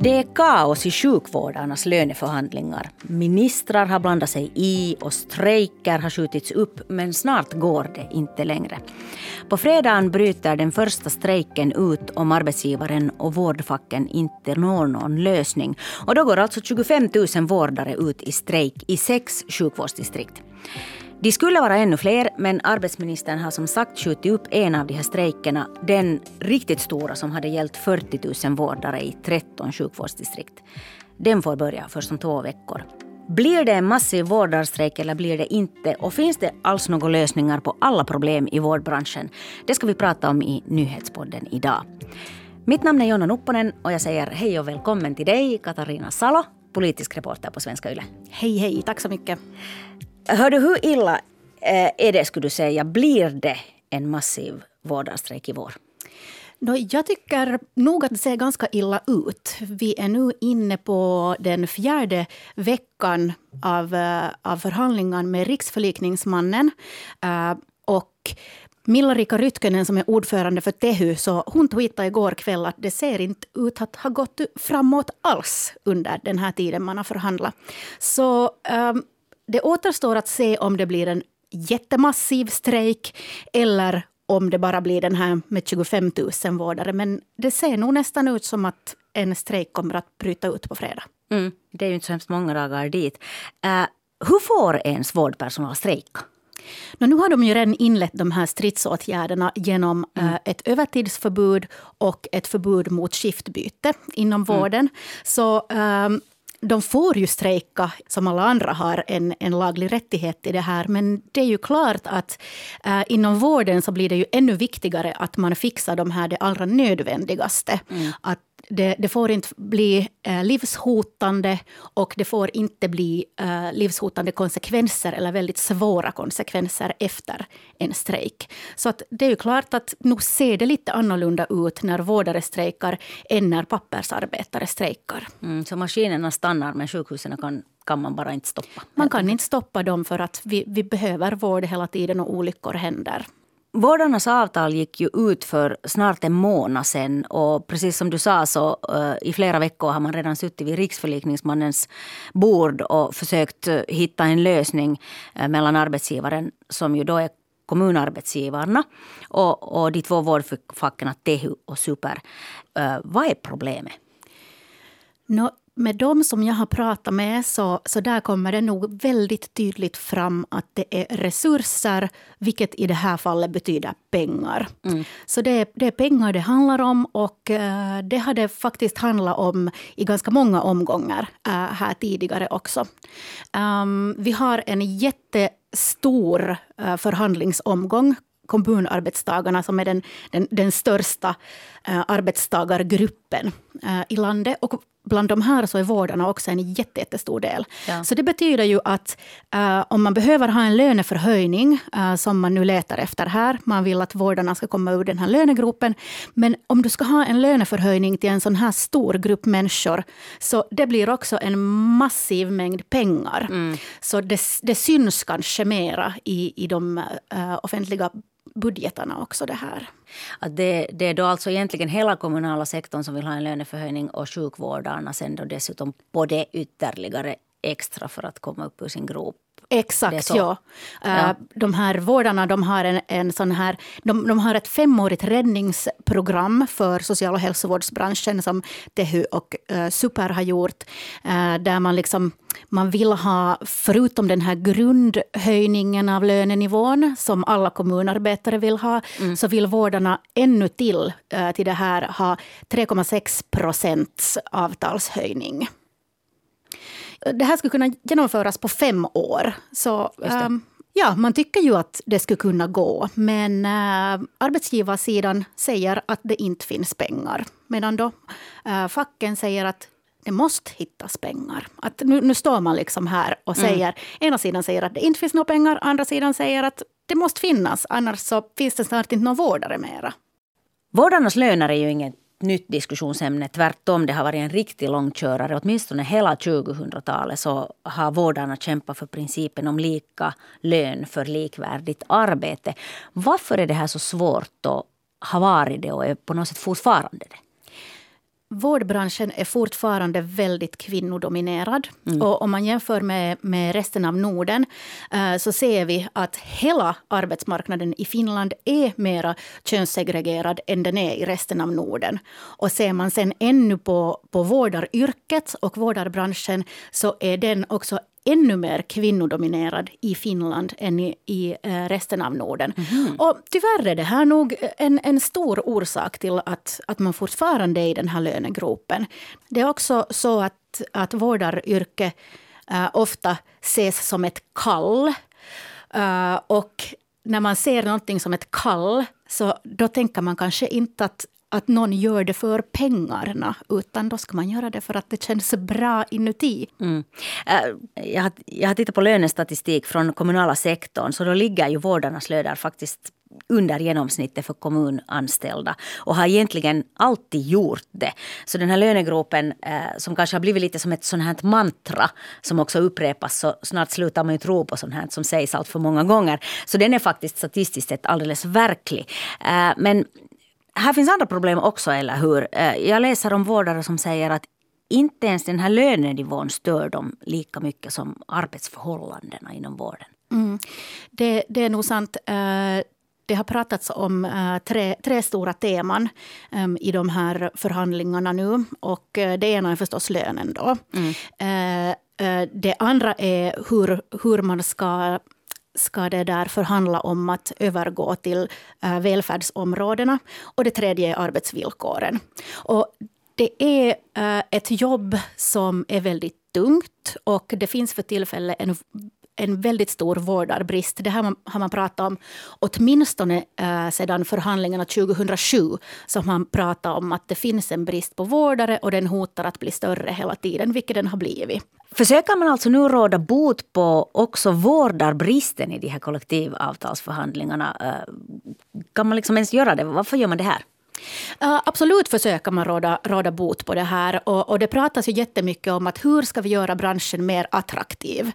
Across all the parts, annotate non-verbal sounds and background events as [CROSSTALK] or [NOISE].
Det är kaos i sjukvårdarnas löneförhandlingar. Ministrar har blandat sig i och strejker har skjutits upp men snart går det inte längre. På fredagen bryter den första strejken ut om arbetsgivaren och vårdfacken inte når någon lösning. Och då går alltså 25 000 vårdare ut i strejk i sex sjukvårdsdistrikt. De skulle vara ännu fler, men arbetsministern har som sagt skjutit upp en av de här strejkerna, den riktigt stora som hade gällt 40 000 vårdare i 13 sjukvårdsdistrikt. Den får börja först om två veckor. Blir det en massiv vårdarstrejk eller blir det inte? Och finns det alls några lösningar på alla problem i vårdbranschen? Det ska vi prata om i Nyhetspodden idag. Mitt namn är Jonna Nupponen och jag säger hej och välkommen till dig, Katarina Salo, politisk reporter på Svenska Yle. Hej, hej. Tack så mycket. Hör du, hur illa eh, är det, skulle du säga, blir det en massiv vårdarstrejk i vår? No, jag tycker nog att det ser ganska illa ut. Vi är nu inne på den fjärde veckan av, eh, av förhandlingar med Riksförlikningsmannen. Eh, och Milla-Rika Rytkönen som är ordförande för Tehy, så hon tweetade igår kväll att det ser inte ut att ha gått framåt alls under den här tiden man har förhandlat. Så um, det återstår att se om det blir en jättemassiv strejk eller om det bara blir den här med 25 000 vårdare. Men det ser nog nästan ut som att en strejk kommer att bryta ut på fredag. Mm, det är ju inte så hemskt många dagar dit. Uh, hur får ens vårdpersonal strejka? No, nu har de ju redan inlett de här stridsåtgärderna genom mm. uh, ett övertidsförbud och ett förbud mot skiftbyte inom mm. vården. Så um, de får ju strejka som alla andra har en, en laglig rättighet i det här. Men det är ju klart att äh, inom vården så blir det ju ännu viktigare att man fixar de här det allra nödvändigaste. Mm. Att det, det, får inte bli eh, livshotande och det får inte bli eh, livshotande konsekvenser eller väldigt svåra konsekvenser efter en strejk. Så att det är ju klart att nu ser det lite annorlunda ut när vårdare strejkar än när pappersarbetare strejkar. Mm, så maskinerna stannar men sjukhusen kan kan man bara inte stoppa. Man kan inte stoppa dem för att vi, vi behöver vård hela tiden och olyckor händer. Vårdarnas avtal gick ju ut för snart en månad sedan och precis som du sa så uh, i flera veckor har man redan suttit vid riksförlikningsmannens bord och försökt uh, hitta en lösning uh, mellan arbetsgivaren som ju då är kommunarbetsgivarna och, och de två vårdfacken Tehu och Super. vad är problemet? No, med de som jag har pratat med så, så där kommer det nog väldigt tydligt fram att det är resurser, vilket i det här fallet betyder pengar. Mm. Så det är, det är pengar det handlar om och uh, det har det faktiskt handlat om i ganska många omgångar uh, här tidigare också. Um, vi har en jättestor uh, förhandlingsomgång kommunarbetstagarna som är den, den, den största uh, arbetstagargruppen uh, i landet. Och bland de här så är vårdarna också en jättestor del. Ja. Så det betyder ju att uh, om man behöver ha en löneförhöjning, uh, som man nu letar efter här, man vill att vårdarna ska komma ur den här lönegropen. Men om du ska ha en löneförhöjning till en sån här stor grupp människor, så det blir också en massiv mängd pengar. Mm. Så det, det syns kanske mera i, i de uh, offentliga budgetarna också det här. Att det, det är då alltså egentligen hela kommunala sektorn som vill ha en löneförhöjning och sjukvårdarna sen då dessutom på det ytterligare extra för att komma upp ur sin grop. Exakt, ja. ja. De här vårdarna de har, en, en sån här, de, de, har ett femårigt räddningsprogram för social och hälsovårdsbranschen som Tehu och uh, Super har gjort. Uh, där man liksom man vill ha, förutom den här grundhöjningen av lönenivån som alla kommunarbetare vill ha, mm. så vill vårdarna ännu till, till det här ha 3,6 procents avtalshöjning det här skulle kunna genomföras på fem år. Så, um, ja, man tycker ju att det skulle kunna gå. Men uh, arbetsgivarsidan säger att det inte finns pengar. Medan då uh, facken säger att det måste hittas pengar. Att nu, nu står man liksom här och mm. säger, mm. ena sidan säger att det inte finns några pengar, andra sidan säger att det måste finnas, annars så finns det snart inte några vårdare mera. Vårdarnas löner är ju inget nytt diskussionsämne. Tvärtom, det har varit en riktig långkörare. Åtminstone hela 2000-talet så har vårdarna kämpat för principen om lika lön för likvärdigt arbete. Varför är det här så svårt och har varit det och är på något sätt fortfarande det? Vårdbranschen är fortfarande väldigt kvinnodominerad. Mm. Och om man jämför med, med resten av Norden eh, så ser vi att hela arbetsmarknaden i Finland är mer könssegregerad än den är i resten av Norden. Och ser man sen ännu på, på vårdaryrket och vårdarbranschen så är den också ännu mer kvinnodominerad i Finland än i, i eh, resten av Norden. Mm. Och tyvärr är det här nog en, en stor orsak till att, att man fortfarande är i den här lönegropen. Det är också så att, att vårdaryrke uh, ofta ses som ett kall. Uh, och när man ser någonting som ett kall så då tänker man kanske inte att att någon gör det för pengarna, utan då ska man göra det för att det känns bra inuti. Mm. Äh, jag, har, jag har tittat på lönestatistik från kommunala sektorn, så då ligger ju vårdarnas löner faktiskt under genomsnittet för kommunanställda och har egentligen alltid gjort det. Så den här lönegropen eh, äh, som kanske har blivit lite som ett sånt här mantra som också upprepas så snart slutar man ju tro på sånt här som sägs allt för många gånger. Så den är faktiskt statistiskt sett alldeles verklig. Eh, men här finns andra problem också, eller hur? Eh, jag läser om vårdare som säger att inte ens den här lönenivån stör dem lika mycket som arbetsförhållandena inom vården. Mm. Det, det, är nog sant. Eh, det har pratats om eh, tre, tre stora teman ehm, i de här förhandlingarna nu. Och det ena är förstås lönen. Då. Mm. Det andra är hur, hur man ska ska det därför handla om att övergå till äh, välfärdsområdena. Och det tredje är arbetsvillkoren. Och det är äh, ett jobb som är väldigt tungt och det finns för tillfället en en väldigt stor vårdarbrist. Det här har man pratat om åtminstone eh, sedan förhandlingarna 2007. Så har man pratat om att det finns en brist på vårdare och den hotar att bli större hela tiden, vilket den har blivit. Försöker man alltså nu råda bot på också vårdarbristen i de här kollektivavtalsförhandlingarna? Eh, kan man liksom ens göra det? Varför gör man det här? Uh, absolut försöker man råda, råda bot på det här. Och, och, det pratas ju jättemycket om att hur ska vi göra branschen mer attraktiv.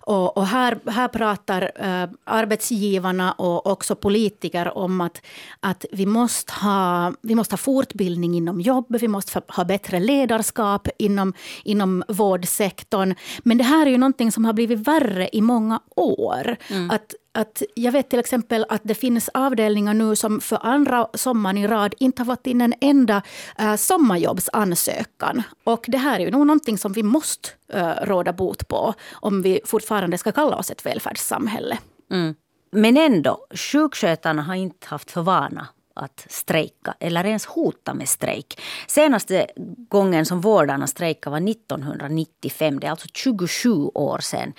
Och, och här, här pratar uh, arbetsgivarna och också politiker om att, att vi, måste ha, vi måste ha fortbildning inom jobb, vi måste ha bättre ledarskap inom, inom vårdsektorn. Men det här är ju någonting som har blivit värre i många år. Mm. Att att jag vet till exempel att det finns avdelningar nu som för andra sommaren i rad inte har fått in en enda eh, sommarjobbsansökan. Och det här är ju nog någonting som vi måste eh, råda bot på om vi fortfarande ska kalla oss ett välfärdssamhälle. Mm. Men ändå, sjukskötarna har inte haft för vana att strejka eller ens hota med strejk. Senaste gången som vårdarna strejkade var 1995, det är alltså 27 år sedan.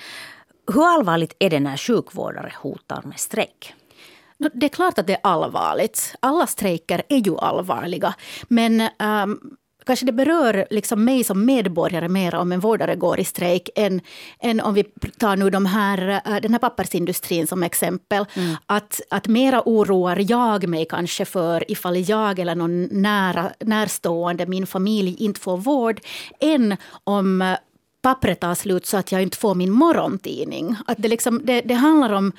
Hur allvarligt är det när sjukvårdare hotar med strejk? Det är klart att det är allvarligt. Alla strejker är ju allvarliga. Men um, kanske det berör liksom mig som medborgare mer om en vårdare går i strejk än, än om vi tar nu de här, äh, den här pappersindustrin som exempel. Mm. Att, att mera oroar jag mig kanske för ifall jag eller någon nära, närstående, min familj, inte får vård än om pappret tar slut så att jag inte får min morgontidning. Att det, liksom, det, det handlar om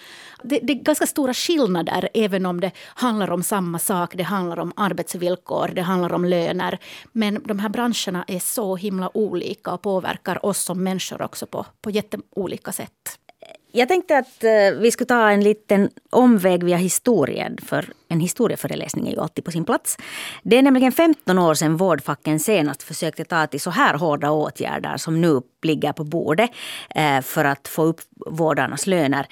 det, det, är ganska stora skillnader även om det handlar om samma sak. Det handlar om arbetsvillkor, det handlar om löner. Men de här branscherna är så himla olika och påverkar oss som människor också på, på jätteolika sätt. Jag tänkte att eh, vi skulle ta en liten omväg via historien. För en historieföreläsning är ju alltid på sin plats. Det är nämligen 15 år sedan vårdfacken senast försökte ta till så här hårda åtgärder som nu ligger på bordet eh, för att få upp vårdarnas löner.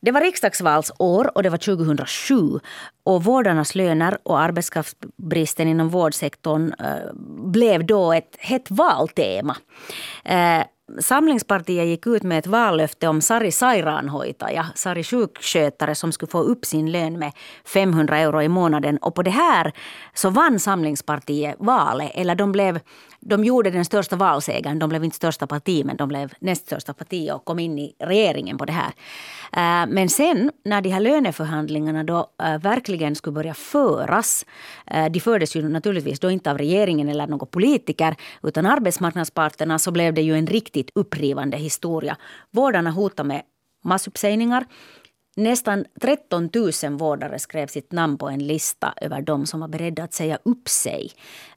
Det var riksdagsvalsår och det var 2007. Och vårdarnas löner och arbetskraftsbristen inom vårdsektorn eh, blev då ett hett valtema. Samlingspartiet gick ut med ett vallöfte om Sari Sairaanhoitaja, Sari sjukskötare som skulle få upp sin lön med 500 euro i månaden. Och på det här så vann Samlingspartiet valet. Eller de, blev, de gjorde den största valsegern. De blev inte största parti men de blev näst största parti och kom in i regeringen på det här. Eh, men sen när de här löneförhandlingarna då eh, verkligen skulle börja föras. Eh, de fördes ju naturligtvis då inte av regeringen eller någon politiker utan arbetsmarknadsparterna så blev det ju en riktigt upprivande historia. Vårdarna hotade med massuppsägningar. Nästan 13 000 vårdare skrev sitt namn på en lista över de som var beredda att säga upp sig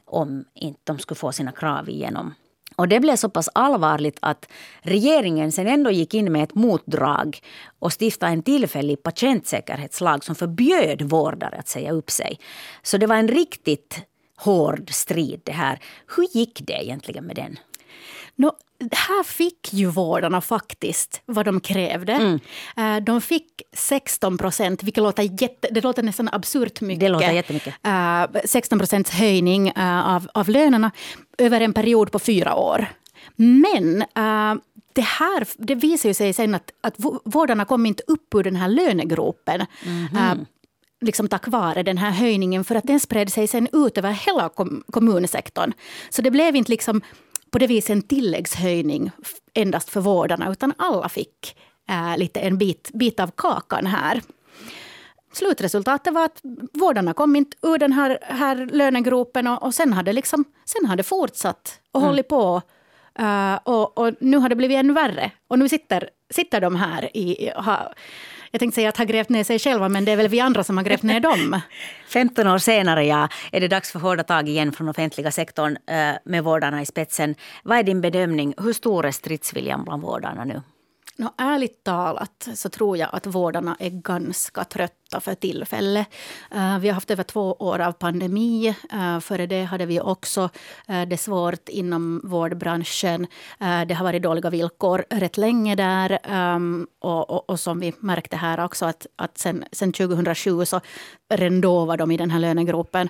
om inte de skulle få sina krav igenom. Och det blev så pass allvarligt att regeringen sen ändå gick in med ett motdrag och stiftade en tillfällig patientsäkerhetslag som förbjöd vårdare att säga upp sig. Så det var en riktigt hård strid det här. Hur gick det egentligen med den? No, här fick ju vårdarna faktiskt vad de krävde. Mm. Eh, de fick 16 procent, vilket låter, jätte, det låter nästan absurt mycket. Det låter jättemycket. 16 eh, procents höjning eh, av, av lönerna över en period på fyra år. Men det här det visar ju sig sen att, att vårdarna kom inte upp ur den här lönegropen. Mm -hmm. liksom tack vare den här höjningen, för att den spred sig sen ut över hela kommunsektorn. Så det blev inte liksom på det viset en tilläggshöjning endast för vårdarna, utan alla fick äh, lite en bit, bit av kakan här. Slutresultatet var att vårdarna kom inte ur den här, här lönegropen och, och sen hade liksom, sen hade fortsatt och mm. hållit på. Uh, och, och, nu har det blivit ännu värre. Och nu sitter, sitter de här i, ha, jag tänkte säga att ha grävt ner sig själva, men det är väl vi andra som har grävt ner dem. [LAUGHS] 15 år senare ja, är det dags för hårda tag igen från offentliga sektorn eh, med vårdarna i spetsen. Vad är din bedömning? Hur stor är stridsviljan bland vårdarna nu? No, ärligt talat så tror jag att vårdarna är ganska trötta för tillfället. Uh, vi har haft över två år av pandemi. Uh, före det hade vi också uh, det svårt inom vårdbranschen. Uh, det har varit dåliga villkor rätt länge där. Um, och, och, och, som vi märkte här också att, att sen, sen 2007 så redan då var de i den här lönegropen.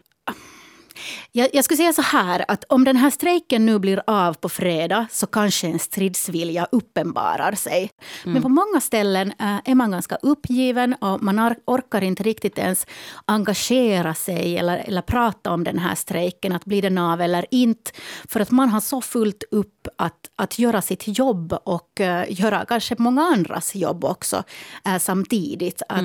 Jag, jag skulle säga så här att om den här strejken nu blir av på fredag så kanske en stridsvilja uppenbarar sig. Mm. Men på många ställen äh, är man ganska uppgiven och man orkar inte riktigt ens engagera sig eller, eller prata om den här strejken, att blir den av eller inte. För att man har så fullt upp att, att göra sitt jobb och äh, göra kanske många andras jobb också äh, samtidigt. Att,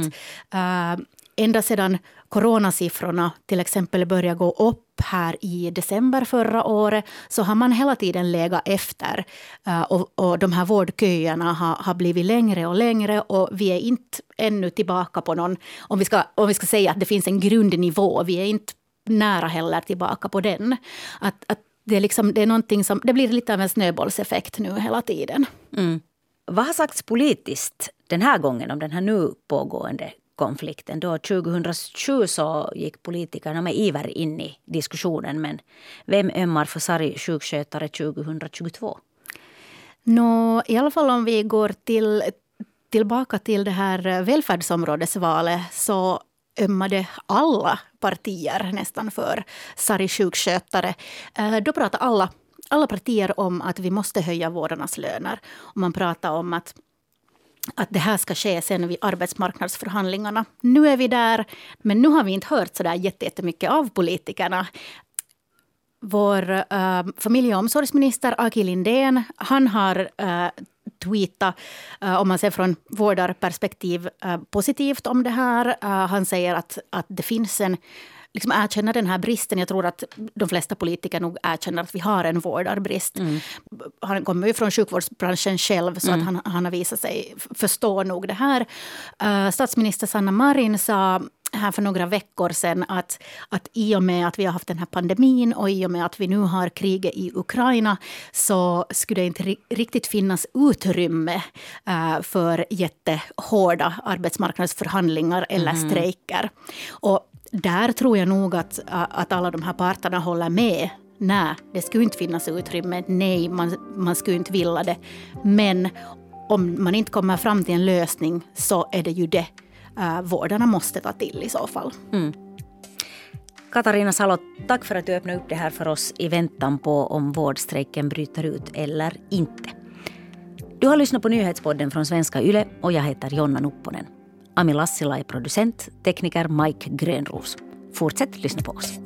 mm ända sedan coronasiffrorna till exempel började gå upp här i december förra året så har man hela tiden legat efter. Eh, och, och de här vårdköerna har, har blivit längre och längre och vi är inte ännu tillbaka på någon... Om vi ska, om vi ska säga att det finns en grundnivå, vi är inte nära heller tillbaka på den. Att, att det, är liksom, det, är som, det blir lite av en snöbollseffekt nu hela tiden. Mm. Vad har sagts politiskt den här gången om den här nu pågående konflikten. Då 2007 så gick politikerna med iver in i diskussionen. Men vem ömmar för sargsjukskötare 2022? Nå, I alla fall om vi går till, tillbaka till det här välfärdsområdesvalet så ömmade alla partier nästan för sargsjukskötare. Eh, då pratade alla, alla partier om att vi måste höja vårdarnas löner. Och man pratade om att att det här ska ske sen vid arbetsmarknadsförhandlingarna. Nu är vi där, men nu har vi inte hört så där jättemycket av politikerna. Vår äh, familje och omsorgsminister Aki Lindén, han har äh, tweetat, äh, om man ser från vårdarperspektiv, äh, positivt om det här. Äh, han säger att, att det finns en liksom erkänna den här bristen. Jag tror att de flesta politiker nog erkänner att vi har en vårdarbrist. Mm. Han kommer ju från sjukvårdsbranschen själv så mm. att han, han har visat sig förstå nog det här. Uh, statsminister Sanna Marin sa här för några veckor sedan att, att i och med att vi har haft den här pandemin och i och med att vi nu har kriget i Ukraina så skulle det inte riktigt finnas utrymme uh, för jättehårda arbetsmarknadsförhandlingar eller mm. strejker. Och där tror jag nog att, att alla de här parterna håller med. Nej, det skulle inte finnas utrymme. Nej, man, man skulle inte vilja det. Men om man inte kommer fram till en lösning så är det ju det uh, vårdarna måste ta till i så fall. Mm. Katarina Salo, tack för att du öppnade upp det här för oss i väntan på om vårdstrejken bryter ut eller inte. Du har lyssnat på nyhetspodden från Svenska Yle och jag heter Jonna Nupponen. Ami Lassila är producent, tekniker Mike Grönros. Fortsätt lyssna på oss.